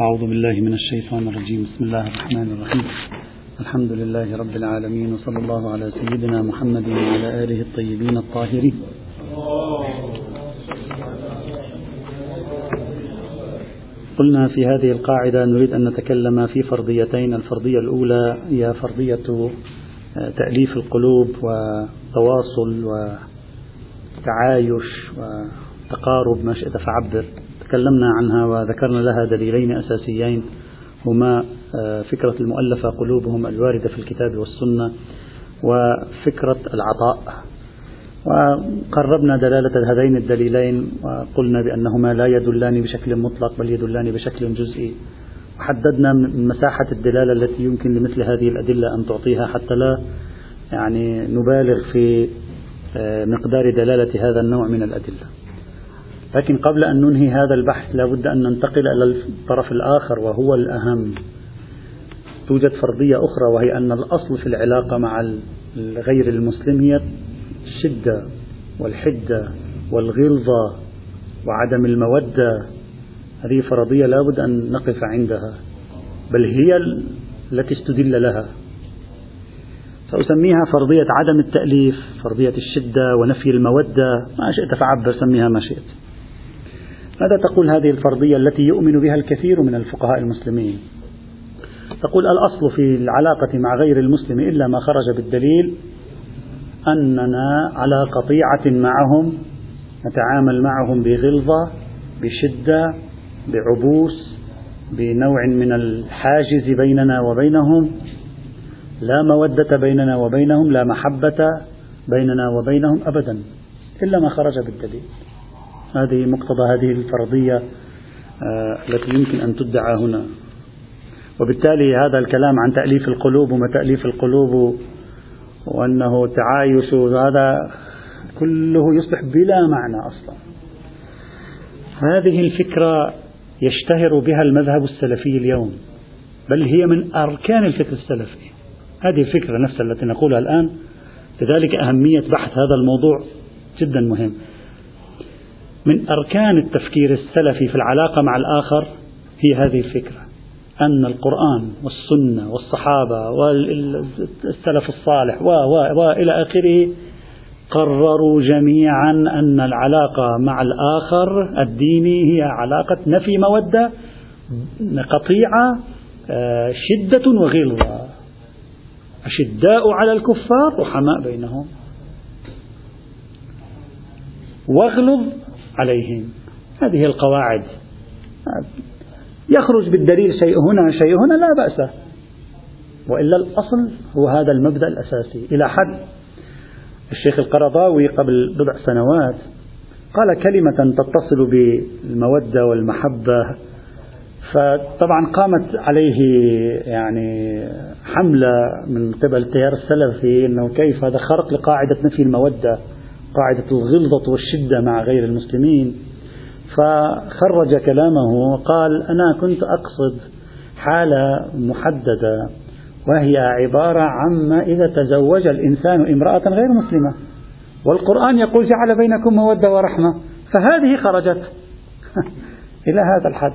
أعوذ بالله من الشيطان الرجيم. بسم الله الرحمن الرحيم. الحمد لله رب العالمين وصلى الله على سيدنا محمد وعلى آله الطيبين الطاهرين. قلنا في هذه القاعدة نريد أن نتكلم في فرضيتين. الفرضية الأولى هي فرضية آه، تأليف القلوب وتواصل وتعايش وتقارب ما شئت فعبر. تكلمنا عنها وذكرنا لها دليلين أساسيين هما آه، فكرة المؤلفة قلوبهم الواردة في الكتاب والسنة وفكرة العطاء. وقربنا دلالة هذين الدليلين وقلنا بأنهما لا يدلان بشكل مطلق بل يدلان بشكل جزئي. وحددنا مساحة الدلالة التي يمكن لمثل هذه الأدلة أن تعطيها حتى لا يعني نبالغ في آه، مقدار دلالة هذا النوع من الأدلة. لكن قبل أن ننهي هذا البحث لا بد أن ننتقل إلى الطرف الآخر وهو الأهم. توجد فرضية أخرى وهي أن الأصل في العلاقة مع غير المسلم هي الشدة والحدة والغلظة وعدم المودة. هذه فرضية لا بد أن نقف عندها بل هي التي استدل لها. سأسميها فرضية عدم التأليف فرضية الشدة ونفي المودة. ما شئت فعبر سميها ما شئت. ماذا تقول هذه الفرضية التي يؤمن بها الكثير من الفقهاء المسلمين؟ تقول الأصل في العلاقة مع غير المسلم إلا ما خرج بالدليل أننا على قطيعة معهم نتعامل معهم بغلظة بشدة بعبوس بنوع من الحاجز بيننا وبينهم لا مودة بيننا وبينهم لا محبة بيننا وبينهم أبدا إلا ما خرج بالدليل. هذه مقتضى هذه الفرضية آه، التي يمكن أن تدعى هنا. وبالتالي هذا الكلام عن تأليف القلوب وما تأليف القلوب وأنه تعايش هذا كله يصبح بلا معنى أصلا. هذه الفكرة يشتهر بها المذهب السلفي اليوم بل هي من أركان الفكر السلفي. هذه الفكرة نفسها التي نقولها الآن لذلك أهمية بحث هذا الموضوع جدا مهم. من أركان التفكير السلفي في العلاقة مع الآخر هي هذه الفكرة. أن القرآن والسنة والصحابة والسلف الصالح و و وإلى آخره قرروا جميعا أن العلاقة مع الآخر الديني هي علاقة نفي مودة قطيعة شدة وغلظة أشداء على الكفار رحماء بينهم. واغلظ عليهم. هذه القواعد. يخرج بالدليل شيء هنا شيء هنا لا بأس. وإلا الأصل هو هذا المبدأ الأساسي. إلى حد. الشيخ القرضاوي قبل بضع سنوات قال كلمة تتصل بالمودة والمحبة. فطبعا قامت عليه يعني حملة من قبل التيار السلفي إنه كيف هذا خرق لقاعدة نفي المودة. قاعدة الغلظة والشدة مع غير المسلمين. فخرج كلامه وقال أنا كنت أقصد حالة محددة وهي عبارة عما إذا تزوج الإنسان امرأة غير مسلمة. والقرآن يقول جعل بينكم مودة ورحمة فهذه خرجت. إلى هذا الحد.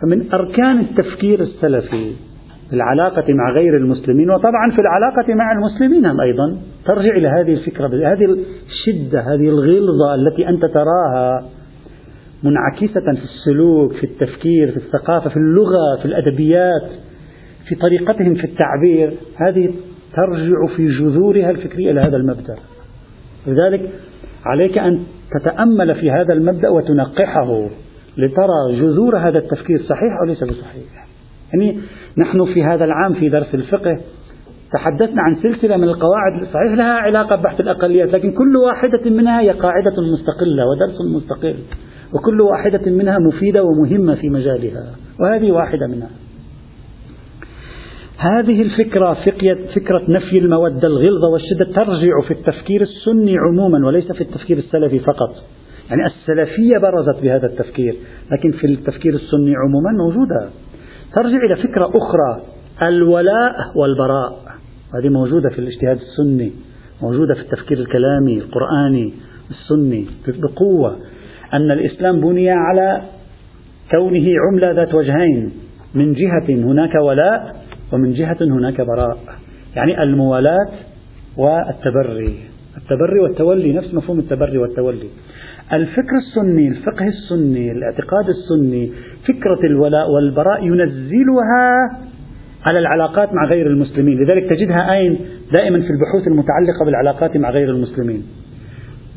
فمن أركان التفكير السلفي في العلاقة مع غير المسلمين وطبعا في العلاقة مع المسلمين هم أيضا. ترجع إلى هذه الفكرة هذه الشدة هذه الغلظة التي أنت تراها منعكسة في السلوك في التفكير في الثقافة في اللغة في الأدبيات في طريقتهم في التعبير. هذه ترجع في جذورها الفكرية إلى هذا المبدأ. لذلك عليك أن تتأمل في هذا المبدأ وتنقحه لترى جذور هذا التفكير صحيح أو ليس بصحيح. يعني نحن في هذا العام في درس الفقه تحدثنا عن سلسلة من القواعد صحيح لها علاقة ببحث الأقليات لكن كل واحدة منها هي قاعدة مستقلة ودرس مستقل وكل واحدة منها مفيدة ومهمة في مجالها وهذه واحدة منها. هذه الفكرة فكرة نفي المودة الغلظة والشدة ترجع في التفكير السني عموما وليس في التفكير السلفي فقط. يعني السلفية برزت بهذا التفكير لكن في التفكير السني عموما موجودة. ترجع إلى فكرة أخرى الولاء والبراء. هذه موجودة في الاجتهاد السني موجودة في التفكير الكلامي القرآني السني بقوة. أن الإسلام بني على كونه عملة ذات وجهين من جهة هناك ولاء ومن جهة هناك براء. يعني الموالاة والتبري. التبري والتولي نفس مفهوم التبري والتولي. الفكر السني الفقه السني الاعتقاد السني فكرة الولاء والبراء ينزلها على العلاقات مع غير المسلمين. لذلك تجدها أين دائما في البحوث المتعلقة بالعلاقات مع غير المسلمين.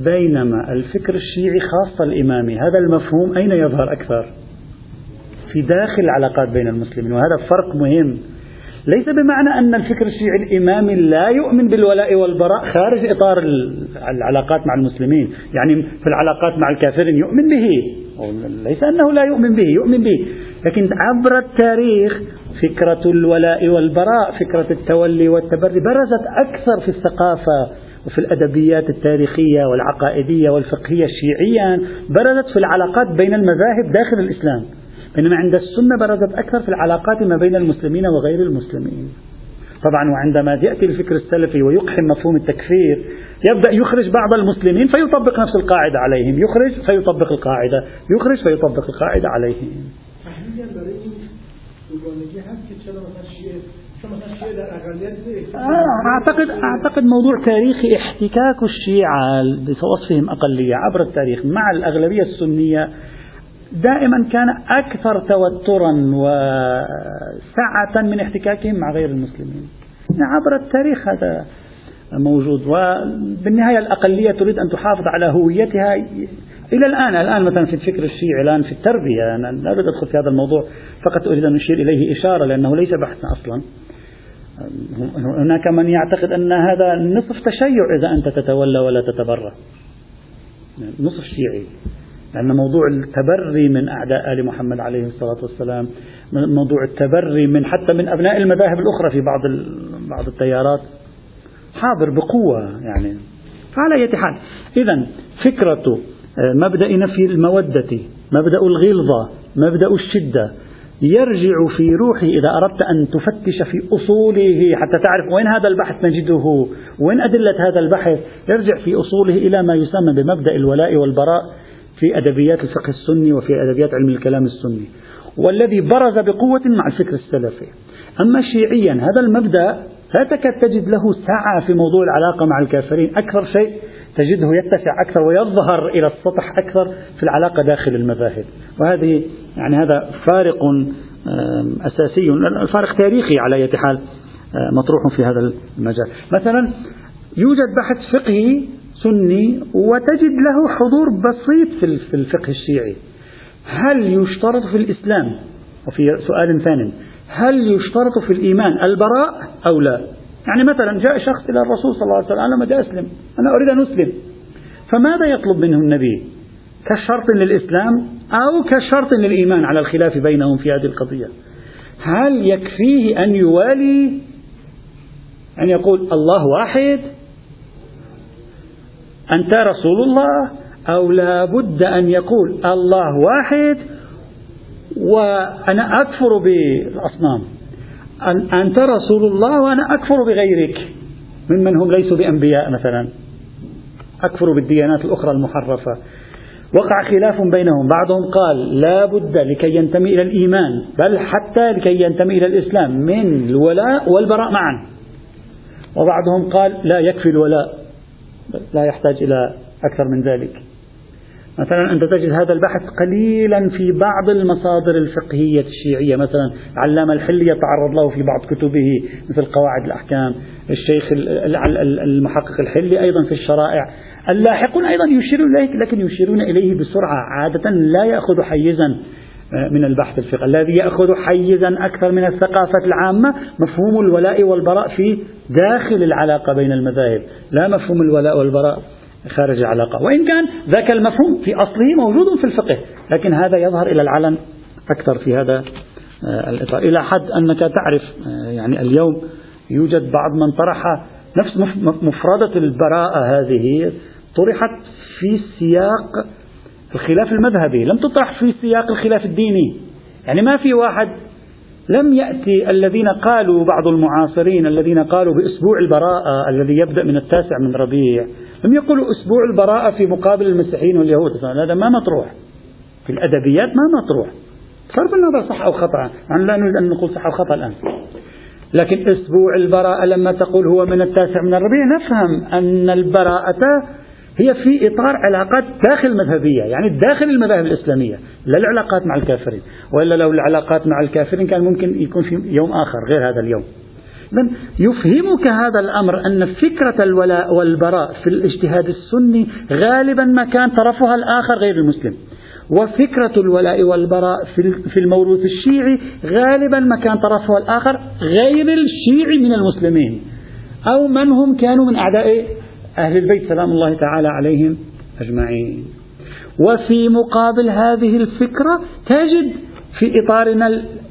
بينما الفكر الشيعي خاصة الإمامي هذا المفهوم أين يظهر أكثر؟ في داخل العلاقات بين المسلمين. وهذا فرق مهم. ليس بمعنى أن الفكر الشيعي الإمامي لا يؤمن بالولاء والبراء خارج إطار العلاقات مع المسلمين. يعني في العلاقات مع الكافرين يؤمن به. ليس أنه لا يؤمن به يؤمن به. لكن عبر التاريخ فكرة الولاء والبراء فكرة التولي والتبري برزت أكثر في الثقافة وفي الأدبيات التاريخية والعقائدية والفقهية شيعيا برزت في العلاقات بين المذاهب داخل الإسلام. بينما عند السنة برزت أكثر في العلاقات ما بين المسلمين وغير المسلمين. طبعا وعندما يأتي الفكر السلفي ويقحم مفهوم التكفير يبدأ يخرج بعض المسلمين فيطبق نفس القاعدة عليهم. يخرج فيطبق القاعدة. يخرج فيطبق القاعدة عليهم. أعتقد أعتقد موضوع تاريخي احتكاك الشيعة بوصفهم أقلية عبر التاريخ مع الأغلبية السنية دائما كان أكثر توترا وسعة من احتكاكهم مع غير المسلمين. عبر التاريخ هذا موجود وبالنهاية الأقلية تريد أن تحافظ على هويتها. إلى الآن الآن مثلا في الفكر الشيعي الآن في التربية أنا لا أريد أدخل في هذا الموضوع فقط أريد أن أشير إليه إشارة لأنه ليس بحثا أصلا. هناك من يعتقد أن هذا نصف تشيع إذا أنت تتولى ولا تتبرى نصف شيعي. لأن موضوع التبري من أعداء آل محمد عليه الصلاة والسلام موضوع التبري من حتى من أبناء المذاهب الأخرى في بعض بعض التيارات. حاضر بقوة يعني. فعلى أي حال. إذا فكرة آه، مبدأ نفي المودة مبدأ الغلظة مبدأ الشدة يرجع في روحه إذا أردت أن تفتش في أصوله حتى تعرف وين هذا البحث نجده وين أدلة هذا البحث. يرجع في أصوله إلى ما يسمى بمبدأ الولاء والبراء. في أدبيات الفقه السني وفي أدبيات علم الكلام السني والذي برز بقوة مع الفكر السلفي. أما شيعيا هذا المبدأ لا تكاد تجد له سعة في موضوع العلاقة مع الكافرين. أكثر شيء تجده يتسع أكثر ويظهر إلى السطح أكثر في العلاقة داخل المذاهب. وهذه يعني هذا فارق أساسي فارق تاريخي على أي حال مطروح في هذا المجال. مثلا يوجد بحث فقهي سني وتجد له حضور بسيط في الفقه الشيعي. هل يشترط في الإسلام؟ وفي سؤال ثاني هل يشترط في الإيمان البراء أو لا؟ يعني مثلا جاء شخص إلى الرسول صلى الله عليه وسلم أنا أسلم أنا أريد أن أسلم. فماذا يطلب منه النبي؟ كشرط للإسلام أو كشرط للإيمان على الخلاف بينهم في هذه القضية؟ هل يكفيه أن يوالي أن يقول الله واحد أنت رسول الله أو لا بد أن يقول الله واحد وأنا أكفر بالأصنام. أنت رسول الله وأنا أكفر بغيرك. ممن هم ليسوا بأنبياء مثلا. أكفر بالديانات الأخرى المحرفة. وقع خلاف بينهم. بعضهم قال لا بد لكي ينتمي إلى الإيمان بل حتى لكي ينتمي إلى الإسلام. من الولاء والبراء معا. وبعضهم قال لا يكفي الولاء. لا يحتاج إلى أكثر من ذلك. مثلا أنت تجد هذا البحث قليلا في بعض المصادر الفقهية الشيعية. مثلا علامة الحلي يتعرض له في بعض كتبه مثل قواعد الأحكام. الشيخ المحقق الحلي أيضا في الشرائع. اللاحقون أيضا يشيرون إليه لكن يشيرون إليه بسرعة. عادة لا يأخذ حيزا. من البحث الفقهي الذي يأخذ حيزا أكثر من الثقافة العامة مفهوم الولاء والبراء في داخل العلاقة بين المذاهب لا مفهوم الولاء والبراء خارج العلاقة. وإن كان ذاك المفهوم في أصله موجود في الفقه لكن هذا يظهر إلى العلن أكثر في هذا آه، الإطار. إلى حد أنك تعرف آه، يعني اليوم يوجد بعض من طرح نفس مفردة البراءة هذه طرحت في سياق الخلاف المذهبي لم تطرح في سياق الخلاف الديني. يعني ما في واحد لم يأتي الذين قالوا بعض المعاصرين الذين قالوا بأسبوع البراءة الذي يبدأ من التاسع من ربيع لم يقولوا أسبوع البراءة في مقابل المسيحيين واليهود. هذا ما مطروح. في الأدبيات ما مطروح. بصرف النظر صح أو خطأ يعني لا نريد أن نقول صح أو خطأ الآن. لكن أسبوع البراءة لما تقول هو من التاسع من الربيع نفهم أن البراءة هي في إطار علاقات داخل مذهبية يعني داخل المذاهب الإسلامية لا العلاقات مع الكافرين وإلا لو العلاقات مع الكافرين كان ممكن يكون في يوم آخر غير هذا اليوم. إذن يفهمك هذا الأمر أن فكرة الولاء والبراء في الاجتهاد السني غالبا ما كان طرفها الآخر غير المسلم. وفكرة الولاء والبراء في الموروث الشيعي غالبا ما كان طرفها الآخر غير الشيعي من المسلمين. أو من هم كانوا من أعداء أهل البيت سلام الله تعالى عليهم أجمعين. وفي مقابل هذه الفكرة تجد في إطارنا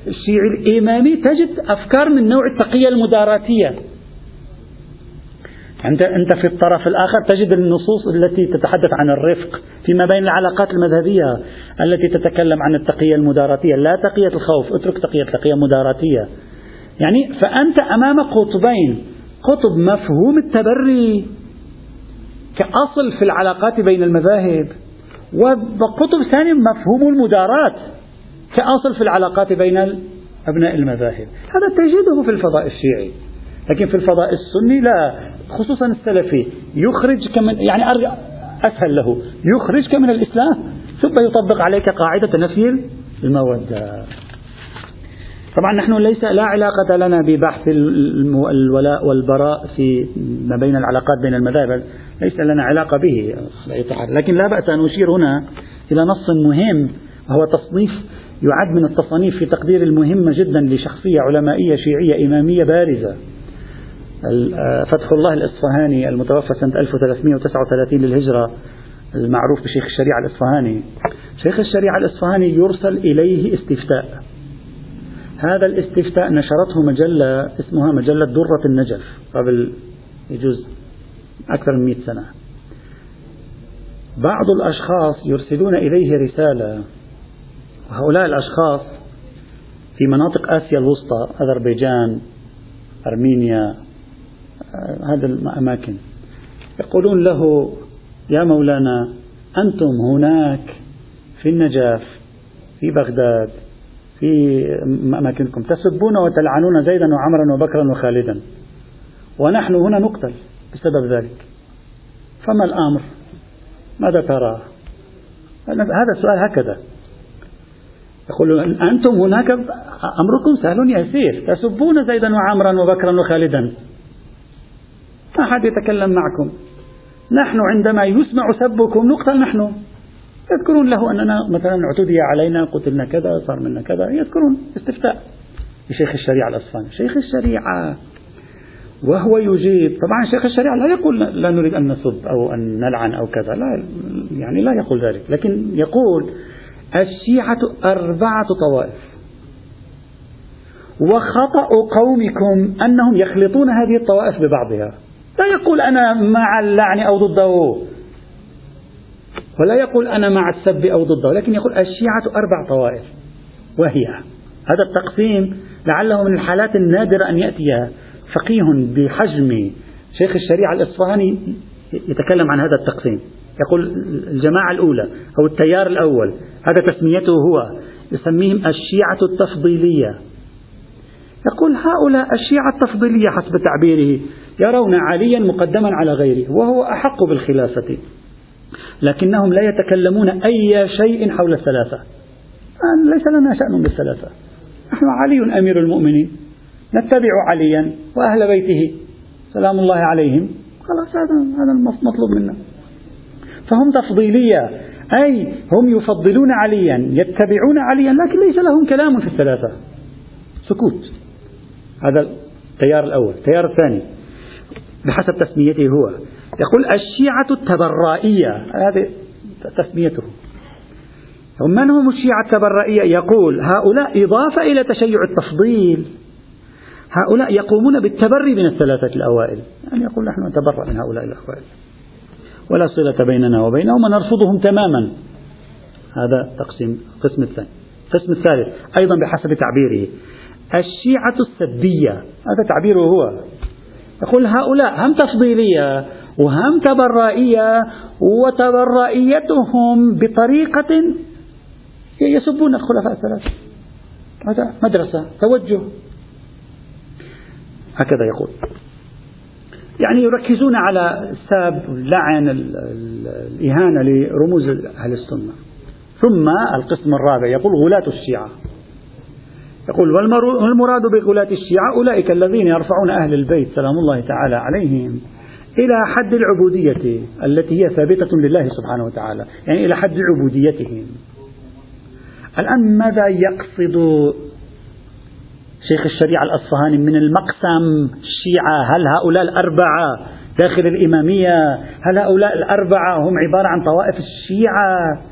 الشيعي الإمامي تجد أفكار من نوع التقية المداراتية. أنت أنت في الطرف الآخر تجد النصوص التي تتحدث عن الرفق فيما بين العلاقات المذهبية التي تتكلم عن التقية المداراتية. لا تقية الخوف اترك تقية تقية مداراتية. يعني فأنت أمام قطبين قطب مفهوم التبري. كأصل في العلاقات بين المذاهب. وقطب ثاني مفهوم المداراة كأصل في العلاقات بين أبناء المذاهب. هذا تجده في الفضاء الشيعي. لكن في الفضاء السني لا خصوصا السلفي. يخرج كمن يعني أسهل له. يخرجك من الإسلام ثم يطبق عليك قاعدة نفي المودة. طبعا نحن ليس لا علاقة لنا ببحث الولاء والبراء في ما بين العلاقات بين المذاهب ليس لنا علاقة به لكن لا بأس أن أشير هنا إلى نص مهم وهو تصنيف يعد من التصانيف في تقدير المهمة جدا لشخصية علمائية شيعية إمامية بارزة. فتح الله الإصفهاني المتوفى سنة 1339 للهجرة المعروف بشيخ الشريعة الإصفهاني. شيخ الشريعة الإصفهاني يرسل إليه استفتاء. هذا الاستفتاء نشرته مجلة اسمها مجلة درة النجف قبل يجوز أكثر من 100 سنة. بعض الأشخاص يرسلون إليه رسالة وهؤلاء الأشخاص في مناطق آسيا الوسطى أذربيجان أرمينيا هذه الأماكن يقولون له يا مولانا أنتم هناك في النجف في بغداد في أماكنكم. تسبون وتلعنون زيدا وعمرا وبكرا وخالدا. ونحن هنا نقتل بسبب ذلك. فما الأمر؟ ماذا ترى؟ هذا السؤال هكذا. يقول أنتم هناك أمركم سهل يسير. تسبون زيدا وعمرا وبكرا وخالدا. ما حد يتكلم معكم. نحن عندما يسمع سبكم نقتل نحن. يذكرون له أننا مثلا اعتدي علينا قتلنا كذا صار منا كذا يذكرون استفتاء لشيخ الشريعة الأصفهاني شيخ الشريعة وهو يجيب طبعا شيخ الشريعة لا يقول لا نريد أن نسب أو أن نلعن أو كذا لا يعني لا يقول ذلك لكن يقول الشيعة أربعة طوائف. وخطأ قومكم أنهم يخلطون هذه الطوائف ببعضها. لا يقول أنا مع اللعن أو ضده. ولا يقول أنا مع السب أو ضده لكن يقول الشيعة أربع طوائف وهي هذا التقسيم لعله من الحالات النادرة أن يأتي فقيه بحجم شيخ الشريعة الإصفهاني يتكلم عن هذا التقسيم. يقول الجماعة الأولى أو التيار الأول هذا تسميته هو يسميهم الشيعة التفضيلية. يقول هؤلاء الشيعة التفضيلية حسب تعبيره يرون عليا مقدما على غيره وهو أحق بالخلافة. لكنهم لا يتكلمون أي شيء حول الثلاثة. ليس لنا شأن بالثلاثة. نحن علي أمير المؤمنين. نتبع عليا وأهل بيته. سلام الله عليهم. خلاص هذا هذا المطلوب منا. فهم تفضيلية. أي هم يفضلون عليا يتبعون عليا لكن ليس لهم كلام في الثلاثة. سكوت. هذا التيار الأول. التيار الثاني. بحسب تسميته هو. يقول الشيعة التبرائية هذه تسميته. من هم الشيعة التبرائية؟ يقول هؤلاء إضافة إلى تشيع التفضيل. هؤلاء يقومون بالتبري من الثلاثة الأوائل. يعني يقول نحن نتبرأ من هؤلاء الأوائل ولا صلة بيننا وبينهم ونرفضهم تماما. هذا تقسيم القسم الثاني القسم الثالث أيضا بحسب تعبيره. الشيعة السبية هذا تعبيره هو. يقول هؤلاء هم تفضيلية. وهم تبرائية وتبرائيتهم بطريقة يسبون الخلفاء الثلاثة. هذا مدرسة توجه. هكذا يقول. يعني يركزون على الساب اللعن الإهانة لرموز أهل السنة. ثم القسم الرابع يقول غلاة الشيعة. يقول والمراد بغلاة الشيعة أولئك الذين يرفعون أهل البيت سلام الله تعالى عليهم. إلى حد العبودية التي هي ثابتة لله سبحانه وتعالى. يعني إلى حد عبوديتهم الآن ماذا يقصد شيخ الشريعة الأصفهاني من المقسم الشيعة؟ هل هؤلاء الأربعة داخل الإمامية هل هؤلاء الأربعة هم عبارة عن طوائف الشيعة؟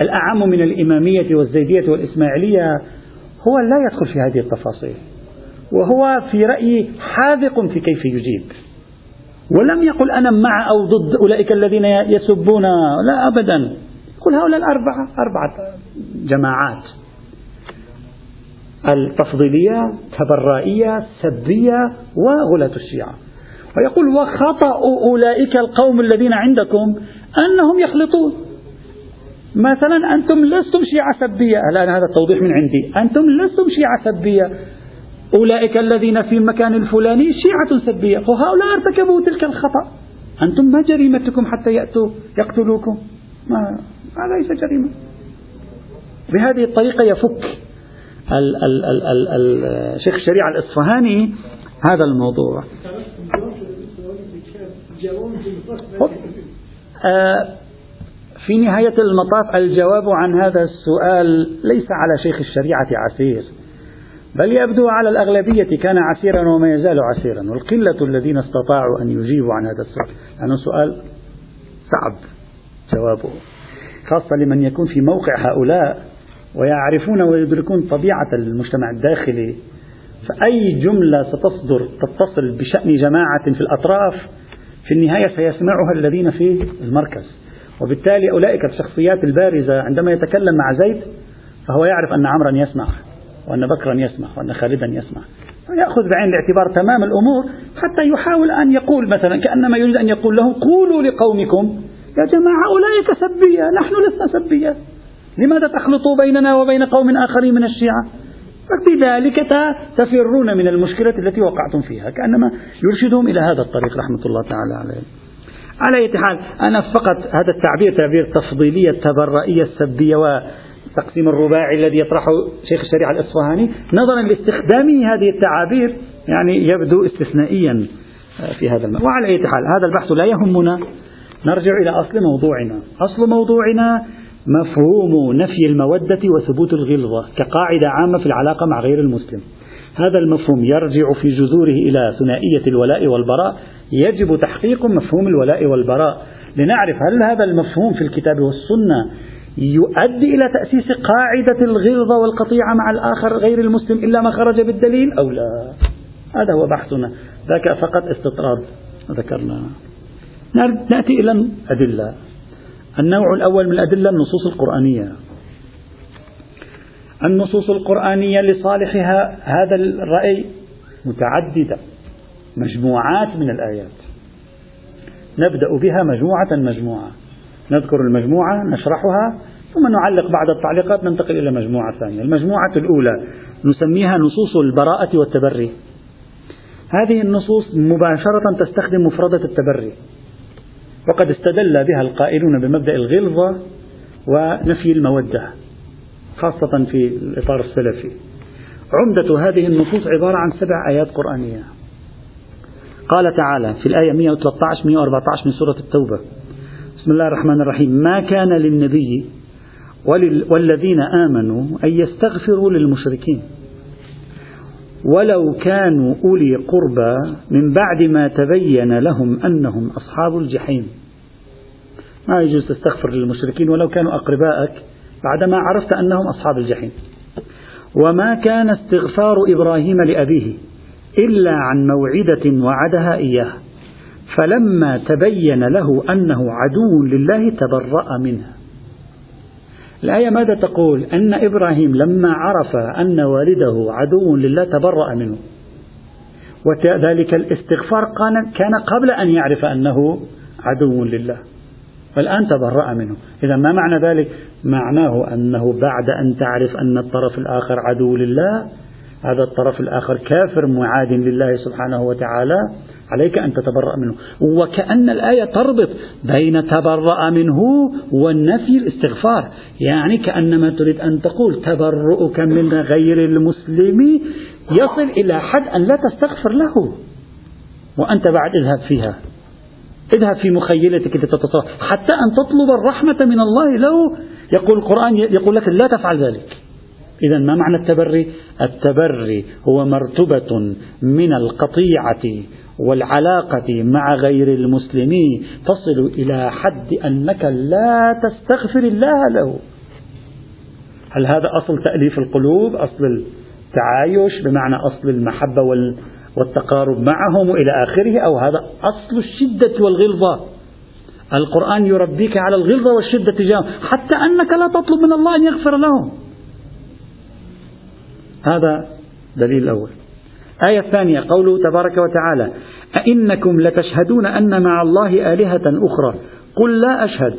الأعم من الإمامية والزيدية والإسماعيلية هو لا يدخل في هذه التفاصيل وهو في رأيي حاذق في كيف يجيب. ولم يقل أنا مع أو ضد أولئك الذين يسبون. لا أبدا. قل هؤلاء الأربعة أربعة جماعات. التفضيلية تبرائية سبية وغلاة الشيعة. ويقول وخطأ أولئك القوم الذين عندكم أنهم يخلطون. مثلا أنتم لستم شيعة سبية. الآن هذا التوضيح من عندي. أنتم لستم شيعة سبية. أولئك الذين في المكان الفلاني شيعة سبية وهؤلاء ارتكبوا تلك الخطأ. أنتم ما جريمتكم حتى يأتوا يقتلوكم. ما هذا ليس جريمة. بهذه الطريقة يفك الشيخ الشريعة الإصفهاني هذا الموضوع. آه، في نهاية المطاف الجواب عن هذا السؤال ليس على شيخ الشريعة عسير. بل يبدو على الأغلبية كان عسيرا وما يزال عسيرا. والقلة الذين استطاعوا أن يجيبوا عن هذا السؤال لأنه سؤال صعب جوابه خاصة لمن يكون في موقع هؤلاء ويعرفون ويدركون طبيعة المجتمع الداخلي. فأي جملة ستصدر تتصل بشأن جماعة في الأطراف في النهاية سيسمعها الذين في المركز. وبالتالي أولئك الشخصيات البارزة عندما يتكلم مع زيد فهو يعرف أن عمرا يسمع. وأن بكرا يسمع وأن خالدا يسمع. يأخذ بعين الاعتبار تمام الأمور حتى يحاول أن يقول مثلا كأنما يريد أن يقول له قولوا لقومكم يا جماعة أولئك سبية نحن لسنا سبية. لماذا تخلطوا بيننا وبين قوم آخرين من الشيعة؟ فبذلك تفرون من المشكلة التي وقعتم فيها. كأنما يرشدهم إلى هذا الطريق رحمة الله تعالى عليه على أي حال أنا فقط هذا التعبير تعبير تفضيلية التبرئية السبية وتقسيم الرباعي الذي يطرحه شيخ الشريعة الإصفهاني نظرا لاستخدامه هذه التعابير يعني يبدو استثنائيا في هذا المعنى وعلى أي حال هذا البحث لا يهمنا. نرجع إلى أصل موضوعنا. أصل موضوعنا مفهوم نفي المودة وثبوت الغلظة كقاعدة عامة في العلاقة مع غير المسلم. هذا المفهوم يرجع في جذوره إلى ثنائية الولاء والبراء. يجب تحقيق مفهوم الولاء والبراء. لنعرف هل هذا المفهوم في الكتاب والسنة يؤدي إلى تأسيس قاعدة الغلظة والقطيعة مع الآخر غير المسلم إلا ما خرج بالدليل أو لا. هذا هو بحثنا. ذاك فقط استطراد. ذكرنا. نأتي إلى الأدلة. النوع الأول من الأدلة النصوص القرآنية. النصوص القرآنية لصالحها هذا الرأي متعددة. مجموعات من الآيات. نبدأ بها مجموعة مجموعة. نذكر المجموعة نشرحها. ثم نعلق بعد التعليقات ننتقل إلى مجموعة ثانية. المجموعة الأولى نسميها نصوص البراءة والتبري. هذه النصوص مباشرة تستخدم مفردة التبري. وقد استدل بها القائلون بمبدأ الغلظة ونفي المودة خاصة في الإطار السلفي. عمدة هذه النصوص عبارة عن سبع آيات قرآنية. قال تعالى في الآية 113 114 من سورة التوبة بسم الله الرحمن الرحيم. ما كان للنبي والذين آمنوا أن يستغفروا للمشركين. ولو كانوا أولي قربى من بعد ما تبين لهم أنهم أصحاب الجحيم. ما يجوز تستغفر للمشركين ولو كانوا أقربائك بعدما عرفت أنهم أصحاب الجحيم. وما كان استغفار إبراهيم لأبيه إلا عن موعدة وعدها إياه. فلما تبين له أنه عدو لله تبرأ منها الآية ماذا تقول؟ أن إبراهيم لما عرف أن والده عدو لله تبرأ منه. وذلك الاستغفار كان قبل أن يعرف أنه عدو لله. والآن تبرأ منه. إذا ما معنى ذلك؟ معناه أنه بعد أن تعرف أن الطرف الآخر عدو لله هذا الطرف الآخر كافر معاد لله سبحانه وتعالى عليك أن تتبرأ منه. وكأن الآية تربط بين تبرأ منه والنفي الاستغفار. يعني كأنما تريد أن تقول تبرؤك من غير المسلم يصل إلى حد أن لا تستغفر له. وأنت بعد اذهب فيها. اذهب في مخيلتك لتتصرف حتى أن تطلب الرحمة من الله له يقول القرآن يقول لك لا تفعل ذلك. إذا ما معنى التبري؟ التبري هو مرتبة من القطيعة والعلاقة مع غير المسلمين تصل إلى حد أنك لا تستغفر الله له. هل هذا أصل تأليف القلوب؟ أصل التعايش؟ بمعنى أصل المحبة والتقارب معهم وإلى آخره؟ أو هذا أصل الشدة والغلظة؟ القرآن يربيك على الغلظة والشدة تجاههم حتى أنك لا تطلب من الله أن يغفر لهم. هذا دليل الأول. آية الثانية قوله تبارك وتعالى أئنكم لتشهدون أن مع الله آلهة أخرى. قل لا أشهد.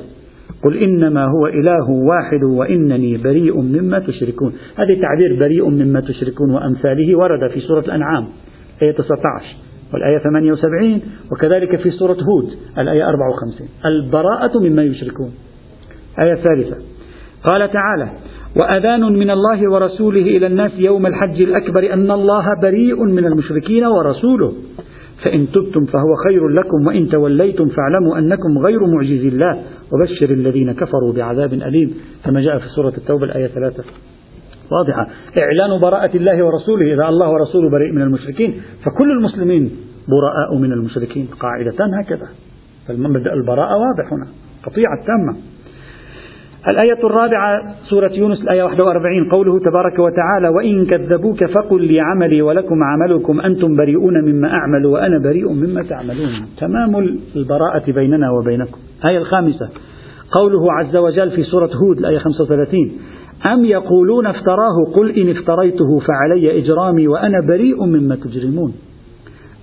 قل إنما هو إله واحد وإنني بريء مما تشركون. هذه تعبير بريء مما تشركون وأمثاله ورد في سورة الأنعام آية 19 والآية 78 وكذلك في سورة هود الآية 54 البراءة مما يشركون. آية ثالثة قال تعالى وأذان من الله ورسوله إلى الناس يوم الحج الأكبر أن الله بريء من المشركين ورسوله. فإن تبتم فهو خير لكم وإن توليتم فاعلموا أنكم غير معجز الله. وبشر الذين كفروا بعذاب أليم. كما جاء في سورة التوبة الآية ثلاثة. واضحة. إعلان براءة الله ورسوله إذا الله ورسوله بريء من المشركين. فكل المسلمين براء من المشركين. قاعدة هكذا. فالمبدأ البراءة واضح هنا. قطيعة تامة. الآية الرابعة سورة يونس الآية 41 قوله تبارك وتعالى وإن كذبوك فقل لي عملي ولكم عملكم أنتم بريئون مما أعمل وأنا بريء مما تعملون. تمام البراءة بيننا وبينكم. الآية الخامسة. قوله عز وجل في سورة هود الآية 35 أم يقولون افتراه؟ قل إن افتريته فعلي إجرامي وأنا بريء مما تجرمون.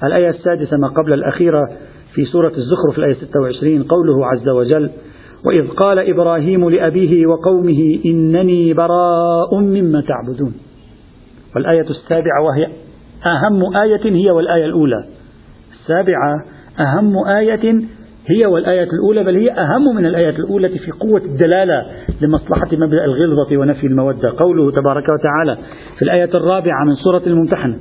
الآية السادسة ما قبل الأخيرة في سورة الزخرف الآية 26 قوله عز وجل وإذ قال إبراهيم لأبيه وقومه إنني براء مما تعبدون. والآية السابعة وهي أهم آية هي والآية الأولى. السابعة أهم آية هي والآية الأولى بل هي أهم من الآية الأولى في قوة الدلالة لمصلحة مبدأ الغلظة ونفي المودة. قوله تبارك وتعالى في الآية الرابعة من سورة الممتحنة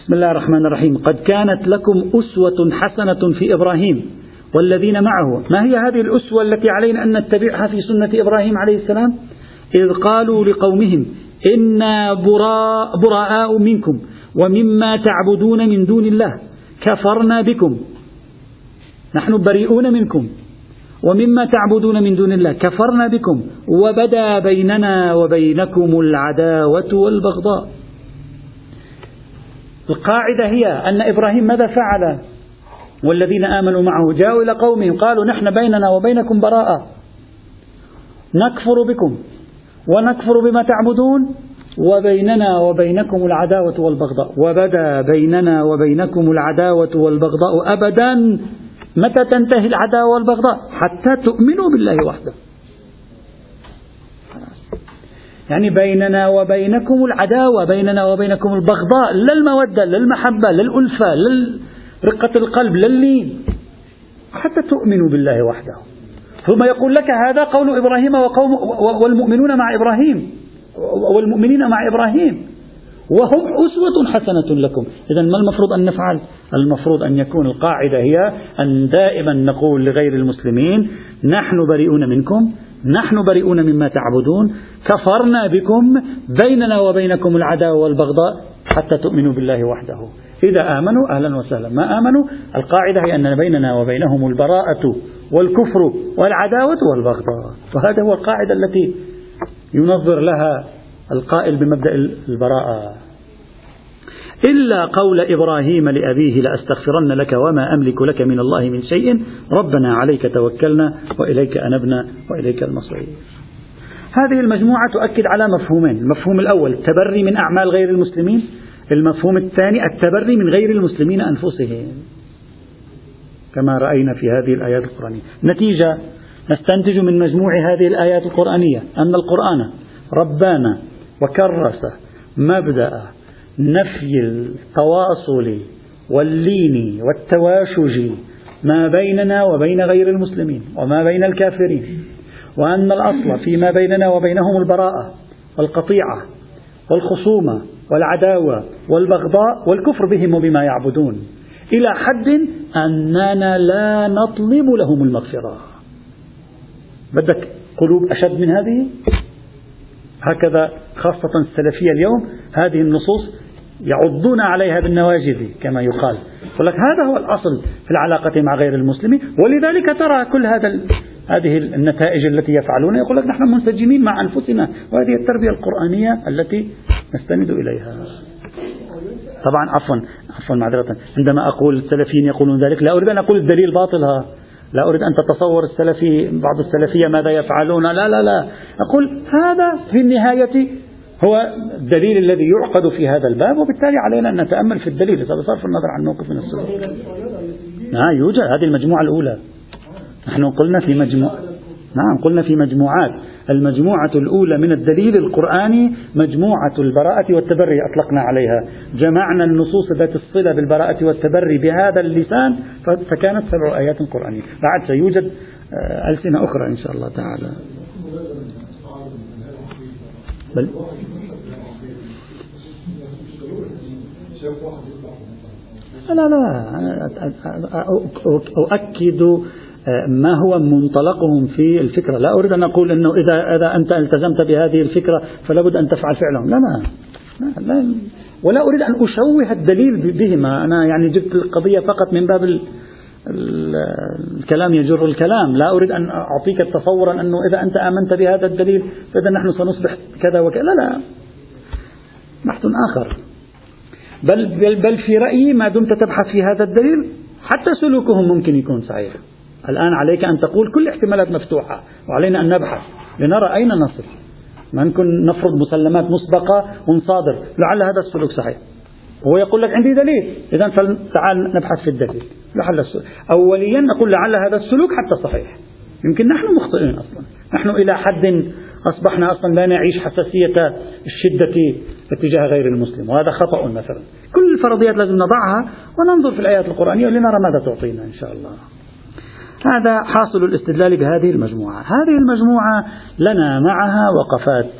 بسم الله الرحمن الرحيم. قد كانت لكم أسوة حسنة في إبراهيم والذين معه. ما هي هذه الأسوة التي علينا أن نتبعها في سنة إبراهيم عليه السلام؟ إذ قالوا لقومهم إنا براء, براء منكم ومما تعبدون من دون الله كفرنا بكم. نحن بريئون منكم ومما تعبدون من دون الله كفرنا بكم وبدا بيننا وبينكم العداوة والبغضاء. القاعدة هي أن إبراهيم ماذا فعل؟ والذين آمنوا معه. جاءوا إلى قومهم قالوا نحن بيننا وبينكم براءة. نكفر بكم ونكفر بما تعبدون. وبيننا وبينكم العداوة والبغضاء. وبدا بيننا وبينكم العداوة والبغضاء أبدا. متى تنتهي العداوة والبغضاء؟ حتى تؤمنوا بالله وحده. يعني بيننا وبينكم العداوة بيننا وبينكم البغضاء. لا المودة لا المحبة لا الألفة لا رقة القلب لا اللين حتى تؤمنوا بالله وحده. ثم يقول لك هذا قول إبراهيم وقوم والمؤمنون مع إبراهيم. والمؤمنين مع إبراهيم. وهم أسوة حسنة لكم. إذا ما المفروض أن نفعل؟ المفروض أن يكون القاعدة هي أن دائما نقول لغير المسلمين نحن بريئون منكم نحن بريئون مما تعبدون كفرنا بكم بيننا وبينكم العداوة والبغضاء. حتى تؤمنوا بالله وحده. إذا آمنوا أهلا وسهلا. ما آمنوا؟ القاعدة هي أن بيننا وبينهم البراءة والكفر والعداوة والبغضاء. فهذا هو القاعدة التي ينظر لها القائل بمبدأ البراءة. إلا قول إبراهيم لأبيه لأستغفرن لك وما أملك لك من الله من شيء. ربنا عليك توكلنا وإليك أنبنا وإليك المصير. هذه المجموعة تؤكد على مفهومين. المفهوم الأول التبري من أعمال غير المسلمين. المفهوم الثاني التبري من غير المسلمين أنفسهم كما رأينا في هذه الآيات القرآنية. نتيجة نستنتج من مجموع هذه الآيات القرآنية أن القرآن ربانا وكرس مبدأ نفي التواصل واللين والتواشج ما بيننا وبين غير المسلمين وما بين الكافرين وأن الأصل فيما بيننا وبينهم البراءة والقطيعة والخصومة والعداوة والبغضاء والكفر بهم وبما يعبدون. إلى حد أننا لا نطلب لهم المغفرة. بدك قلوب أشد من هذه؟ هكذا خاصة السلفية اليوم هذه النصوص يعضون عليها بالنواجذ كما يقال. لك هذا هو الأصل في العلاقة مع غير المسلمين. ولذلك ترى كل هذا هذه النتائج التي يفعلون يقول لك نحن منسجمين مع أنفسنا وهذه التربية القرآنية التي نستند إليها. طبعا عفوا عفوا معذرة. عندما أقول السلفيين يقولون ذلك لا أريد أن أقول الدليل باطلها لا أريد أن تتصور السلفي بعض السلفية ماذا يفعلون. لا لا لا. أقول هذا في النهاية هو الدليل الذي يعقد في هذا الباب وبالتالي علينا أن نتأمل في الدليل. بصرف النظر عن موقف من السلوك. نعم يوجد هذه المجموعة الأولى. نحن قلنا في مجموعة نعم قلنا في مجموعات. المجموعة الأولى من الدليل القرآني مجموعة البراءة والتبري أطلقنا عليها. جمعنا النصوص ذات الصلة بالبراءة والتبري بهذا اللسان فكانت سبع آيات قرآنية. بعد سيوجد آه، ألسنة أخرى إن شاء الله تعالى. بل لا لا أؤكد ما هو منطلقهم في الفكرة؟ لا أريد أن أقول أنه إذا, إذا أنت التزمت بهذه الفكرة فلا بد أن تفعل فعلهم. لا لا, لا, لا. ولا أريد أن أشوه الدليل بهما. أنا يعني جبت القضية فقط من باب الكلام يجر الكلام. لا أريد أن أعطيك تصورا أنه إذا أنت آمنت بهذا الدليل فإذا نحن سنصبح كذا وكذا. لا لا. بحث آخر. بل, بل, بل في رأيي ما دمت تبحث في هذا الدليل حتى سلوكهم ممكن يكون صحيح. الآن عليك أن تقول كل الاحتمالات مفتوحة وعلينا أن نبحث لنرى أين نصل. ما نكون نفرض مسلمات مسبقة ونصادر. لعل هذا السلوك صحيح. هو يقول لك عندي دليل. إذا تعال نبحث في الدليل. لعل السلوك أوليا نقول لعل هذا السلوك حتى صحيح. يمكن نحن مخطئين أصلا. نحن إلى حد أصبحنا أصلا لا نعيش حساسية الشدة اتجاه غير المسلم. وهذا خطأ مثلا. كل الفرضيات لازم نضعها وننظر في الآيات القرآنية لنرى ماذا تعطينا إن شاء الله. هذا حاصل الاستدلال بهذه المجموعة. هذه المجموعة لنا معها وقفات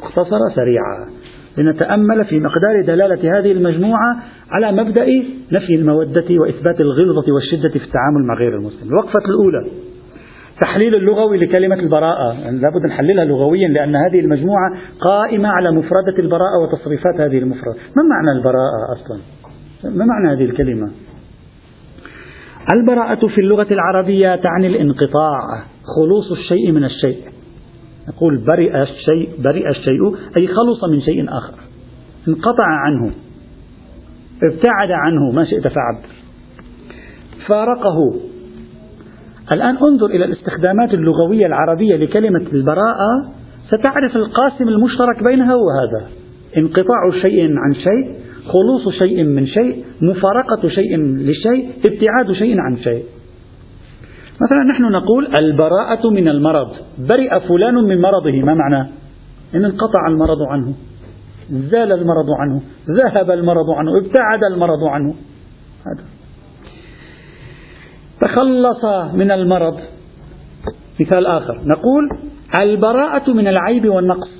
مختصرة سريعة. لنتأمل في مقدار دلالة هذه المجموعة على مبدأ نفي المودة وإثبات الغلظة والشدة في التعامل مع غير المسلم. الوقفة الأولى تحليل اللغوي لكلمة البراءة. يعني لابد نحللها لغويا لأن هذه المجموعة قائمة على مفردة البراءة وتصريفات هذه المفردة. ما معنى البراءة أصلا؟ ما معنى هذه الكلمة؟ البراءة في اللغة العربية تعني الانقطاع خلوص الشيء من الشيء. نقول برئ الشيء برئ الشيء أي خلص من شيء آخر. انقطع عنه. ابتعد عنه. ما شئت فعبر فارقه. الآن انظر إلى الاستخدامات اللغوية العربية لكلمة البراءة. ستعرف القاسم المشترك بينها وهذا. انقطاع شيء عن شيء. خلوص شيء من شيء مفارقة شيء لشيء ابتعاد شيء عن شيء. مثلا نحن نقول البراءة من المرض. برئ فلان من مرضه ما معنى؟ إن انقطع المرض عنه. زال المرض عنه. ذهب المرض عنه. ابتعد المرض عنه. هذا. تخلص من المرض. مثال آخر. نقول البراءة من العيب والنقص.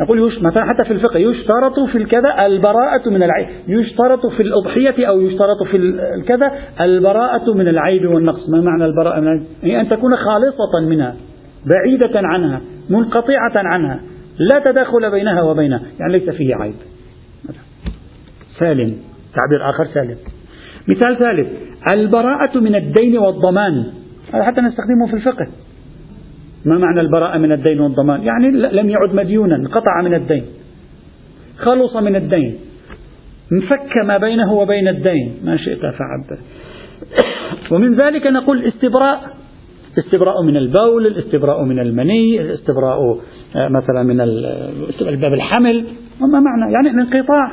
نقول حتى في الفقه يشترط في الكذا البراءة من العيب. يشترط في الأضحية أو يشترط في الكذا البراءة من العيب والنقص. ما معنى البراءة من العيب؟ يعني أن تكون خالصة منها بعيدة عنها منقطعة عنها لا تداخل بينها وبينها. يعني ليس فيه عيب. سالم. تعبير آخر سالم. مثال ثالث. البراءة من الدين والضمان. هذا حتى نستخدمه في الفقه. ما معنى البراءة من الدين والضمان؟ يعني لم يعد مديونا انقطع من الدين. خلص من الدين. انفك ما بينه وبين الدين. ما شئت فعبر ومن ذلك نقول الاستبراء. الاستبراء من البول الاستبراء من المني الاستبراء آه، مثلا من الباب الحمل. وما معنى؟ يعني الانقطاع.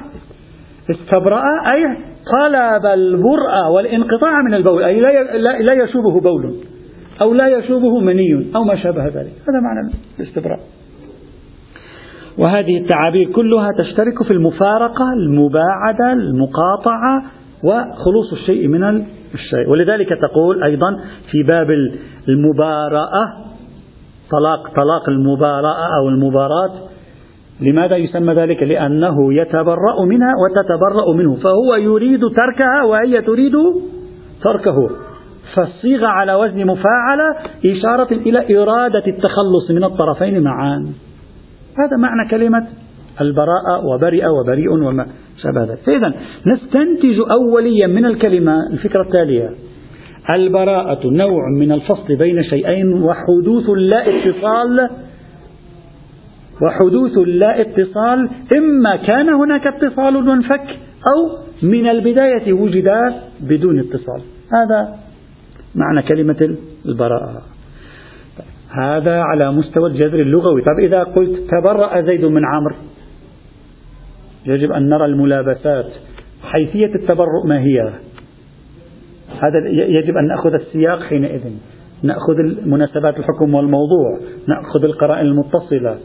استبرأ أي طلب البرأة والانقطاع من البول. أي لا يشوبه بول. أو لا يشوبه مني أو ما شابه ذلك. هذا معنى الاستبراء. وهذه التعابير كلها تشترك في المفارقة المباعدة المقاطعة وخلوص الشيء من الشيء. ولذلك تقول أيضا في باب المباراة طلاق طلاق المباراة أو المباراة لماذا يسمى ذلك؟ لأنه يتبرأ منها وتتبرأ منه فهو يريد تركها وهي تريد تركه. فالصيغة على وزن مفاعلة إشارة إلى إرادة التخلص من الطرفين معا. هذا معنى كلمة البراءة وبرئ وبريء وما شابه ذلك. فإذا نستنتج أوليا من الكلمة الفكرة التالية. البراءة نوع من الفصل بين شيئين وحدوث لا اتصال وحدوث لا اتصال إما كان هناك اتصال وانفك أو من البداية وجد بدون اتصال. هذا معنى كلمة البراءة. هذا على مستوى الجذر اللغوي. طب إذا قلت تبرأ زيد من عمرو يجب أن نرى الملابسات. حيثية التبرؤ ما هي؟ هذا يجب أن نأخذ السياق حينئذ. نأخذ مناسبات الحكم والموضوع نأخذ القرائن المتصلة.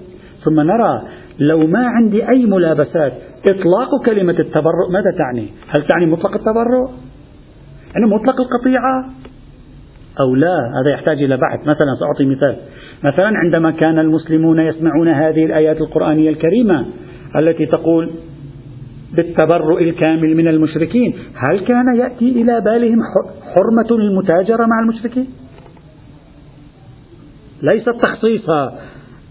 ثم نرى لو ما عندي أي ملابسات إطلاق كلمة التبرؤ ماذا تعني؟ هل تعني مطلق التبرؤ؟ يعني مطلق القطيعة؟ أو لا هذا يحتاج إلى بحث. مثلا سأعطي مثال. مثلا عندما كان المسلمون يسمعون هذه الآيات القرآنية الكريمة التي تقول بالتبرؤ الكامل من المشركين هل كان يأتي إلى بالهم حرمة المتاجرة مع المشركين؟ ليست تخصيصها.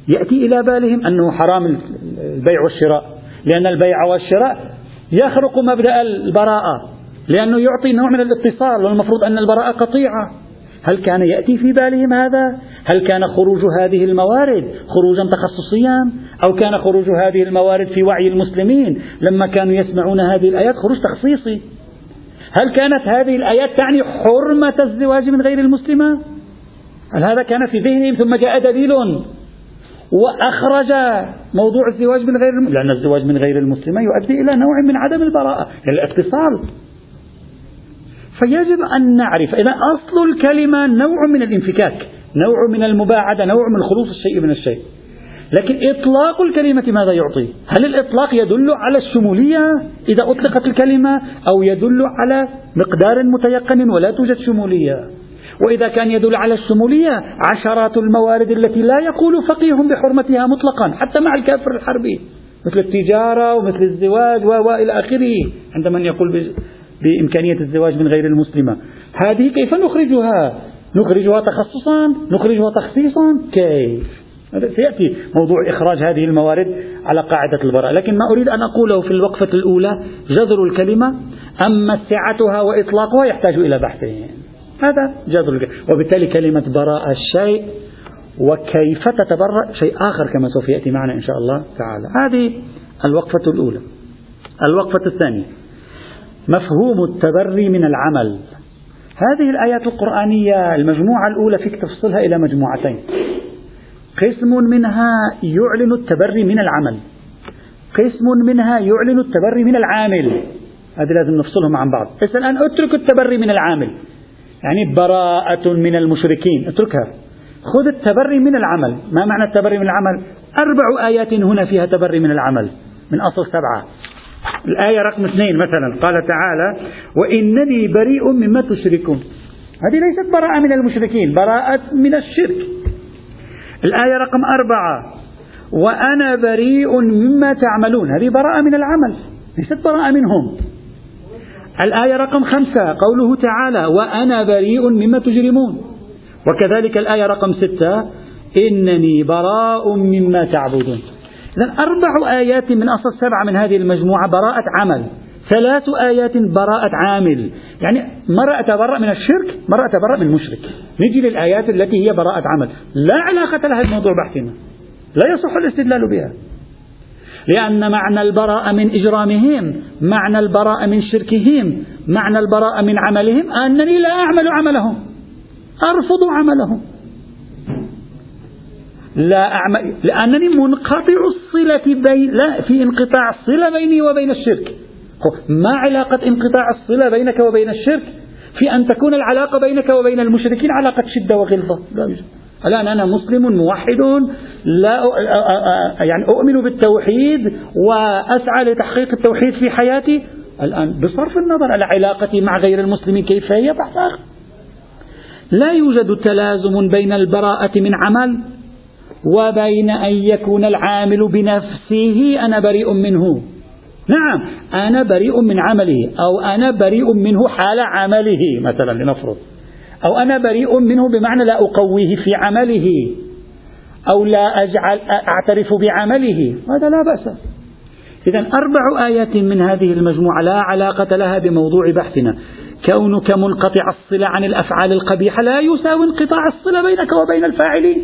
يأتي إلى بالهم أنه حرام البيع والشراء لأن البيع والشراء يخرق مبدأ البراءة لأنه يعطي نوع من الاتصال والمفروض أن البراءة قطيعة. هل كان يأتي في بالهم هذا؟ هل كان خروج هذه الموارد خروجا تخصصيا؟ أو كان خروج هذه الموارد في وعي المسلمين لما كانوا يسمعون هذه الآيات؟ خروج تخصيصي. هل كانت هذه الآيات تعني حرمة الزواج من غير المسلمة؟ هل هذا كان في ذهنهم ثم جاء دليل وأخرج موضوع الزواج من غير لأن الزواج من غير المسلمة يؤدي إلى نوع من عدم البراءة الاتصال فيجب أن نعرف. إذا أصل الكلمة نوع من الانفكاك نوع من المباعدة نوع من خلوص الشيء من الشيء. لكن إطلاق الكلمة ماذا يعطي؟ هل الإطلاق يدل على الشمولية إذا أطلقت الكلمة أو يدل على مقدار متيقن ولا توجد شمولية؟ وإذا كان يدل على الشمولية عشرات الموارد التي لا يقول فقيه بحرمتها مطلقا حتى مع الكافر الحربي. مثل التجارة ومثل الزواج وإلى آخره. عند من يقول بإمكانية الزواج من غير المسلمة. هذه كيف نخرجها؟ نخرجها تخصصا؟ نخرجها تخصيصا؟ كيف؟ سيأتي موضوع إخراج هذه الموارد على قاعدة البراءة لكن ما أريد أن أقوله في الوقفة الأولى جذر الكلمة أما سعتها وإطلاقها يحتاج إلى بحثين. هذا جذر الكلمة وبالتالي كلمة براءة الشيء وكيف تتبرأ؟ شيء آخر كما سوف يأتي معنا إن شاء الله تعالى. هذه الوقفة الأولى. الوقفة الثانية. مفهوم التبري من العمل. هذه الآيات القرآنية المجموعة الأولى فيك تفصلها إلى مجموعتين. قسم منها يعلن التبري من العمل. قسم منها يعلن التبري من العامل. هذه لازم نفصلهم عن بعض. بس الآن اترك التبري من العامل. يعني براءة من المشركين. اتركها. خذ التبري من العمل. ما معنى التبري من العمل؟ أربع آيات هنا فيها تبري من العمل. من أصل سبعة. الآية رقم اثنين مثلا قال تعالى وإنني بريء مما تشركون. هذه ليست براءة من المشركين براءة من الشرك. الآية رقم أربعة وأنا بريء مما تعملون. هذه براءة من العمل ليست براءة منهم. الآية رقم خمسة قوله تعالى وأنا بريء مما تجرمون. وكذلك الآية رقم ستة إنني براء مما تعبدون. إذا أربع آيات من أصل سبعة من هذه المجموعة براءة عمل. ثلاث آيات براءة عامل. يعني مرة أتبرأ من الشرك مرة أتبرأ من المشرك. نجي للآيات التي هي براءة عمل. لا علاقة لها بموضوع بحثنا. لا يصح الاستدلال بها. لأن معنى البراءة من إجرامهم معنى البراءة من شركهم معنى البراءة من عملهم أنني لا أعمل عملهم. أرفض عملهم. لا أعمل لأنني منقطع الصلة بين لا في انقطاع الصلة بيني وبين الشرك. ما علاقة انقطاع الصلة بينك وبين الشرك؟ في أن تكون العلاقة بينك وبين المشركين علاقة شدة وغلظة. لا الآن أنا مسلم موحد لا يعني أؤمن بالتوحيد وأسعى لتحقيق التوحيد في حياتي. الآن بصرف النظر على علاقتي مع غير المسلمين كيف هي؟ بحث آخر. لا يوجد تلازم بين البراءة من عمل. وبين أن يكون العامل بنفسه أنا بريء منه. نعم أنا بريء من عمله أو أنا بريء منه حال عمله مثلا لنفرض. أو أنا بريء منه بمعنى لا أقويه في عمله أو لا أجعل أعترف بعمله. هذا لا بأس. إذا أربع آيات من هذه المجموعة لا علاقة لها بموضوع بحثنا. كونك منقطع الصلة عن الأفعال القبيحة لا يساوي انقطاع الصلة بينك وبين الفاعلين.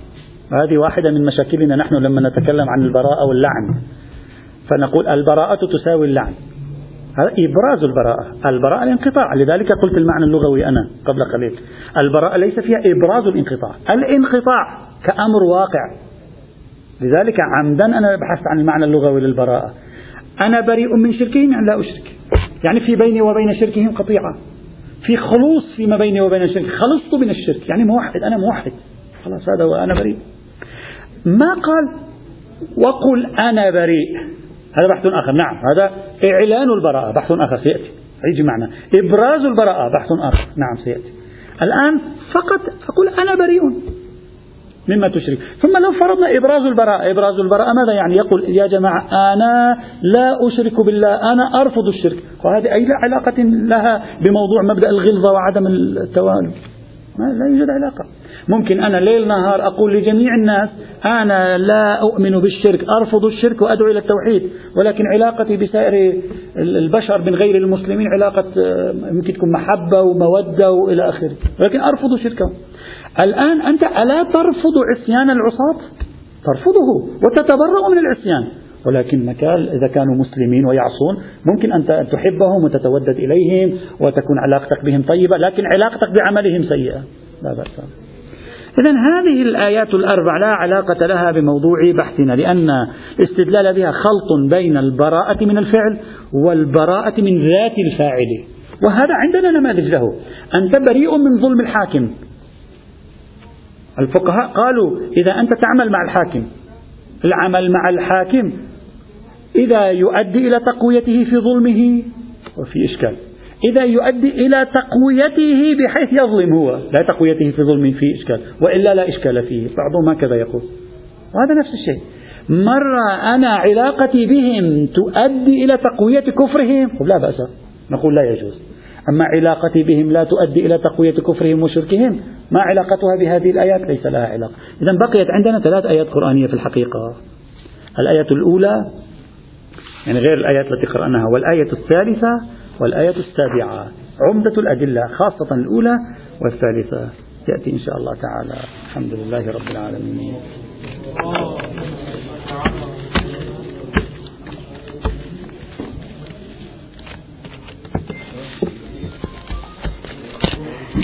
هذه واحدة من مشاكلنا نحن لما نتكلم عن البراءة واللعن. فنقول البراءة تساوي اللعن. هذا إبراز البراءة. البراءة الانقطاع. لذلك قلت المعنى اللغوي أنا قبل قليل. البراءة ليس فيها إبراز الانقطاع. الانقطاع كأمر واقع. لذلك عمدا أنا بحثت عن المعنى اللغوي للبراءة. أنا بريء من شركهم يعني لا أشرك. يعني في بيني وبين شركهم قطيعة. في خلوص فيما بيني وبين الشرك. خلصت من الشرك. يعني موحد. أنا موحد. خلاص هذا هو. أنا بريء. ما قال؟ وقل أنا بريء. هذا بحث آخر. نعم هذا إعلان البراءة. بحث آخر سيأتي. يجي معنا. إبراز البراءة. بحث آخر. نعم سيأتي. الآن فقط أقول أنا بريء. مما تشرك. ثم لو فرضنا إبراز البراءة. إبراز البراءة ماذا يعني؟ يقول يا جماعة أنا لا أشرك بالله. أنا أرفض الشرك. وهذه أي علاقة لها بموضوع مبدأ الغلظة وعدم التوالي؟ لا يوجد علاقة. ممكن أنا ليل نهار أقول لجميع الناس أنا لا أؤمن بالشرك أرفض الشرك وأدعو إلى التوحيد ولكن علاقتي بسائر البشر من غير المسلمين علاقة يمكن تكون محبة ومودة وإلى آخره ولكن أرفض شركهم. الآن أنت ألا ترفض عصيان العصاة؟ ترفضه وتتبرأ من العصيان ولكنك إذا كانوا مسلمين ويعصون ممكن أن تحبهم وتتودد إليهم وتكون علاقتك بهم طيبة لكن علاقتك بعملهم سيئة. لا بأس. إذا هذه الآيات الأربع لا علاقة لها بموضوع بحثنا لأن الاستدلال بها خلط بين البراءة من الفعل والبراءة من ذات الفاعل. وهذا عندنا نماذج له. أنت بريء من ظلم الحاكم. الفقهاء قالوا إذا أنت تعمل مع الحاكم العمل مع الحاكم إذا يؤدي إلى تقويته في ظلمه وفي إشكال. إذا يؤدي إلى تقويته بحيث يظلم هو. لا تقويته في ظلم فيه إشكال وإلا لا إشكال فيه. بعضهم هكذا يقول. وهذا نفس الشيء. مرة أنا علاقتي بهم تؤدي إلى تقوية كفرهم؟ لا بأس. نقول لا يجوز. أما علاقتي بهم لا تؤدي إلى تقوية كفرهم وشركهم؟ ما علاقتها بهذه الآيات؟ ليس لها علاقة. إذا بقيت عندنا ثلاث آيات قرآنية في الحقيقة. الآية الأولى يعني غير الآيات التي قرأناها والآية الثالثة والآية السابعة عمدة الأدلة خاصة الأولى والثالثة. يأتي إن شاء الله تعالى. الحمد لله رب العالمين.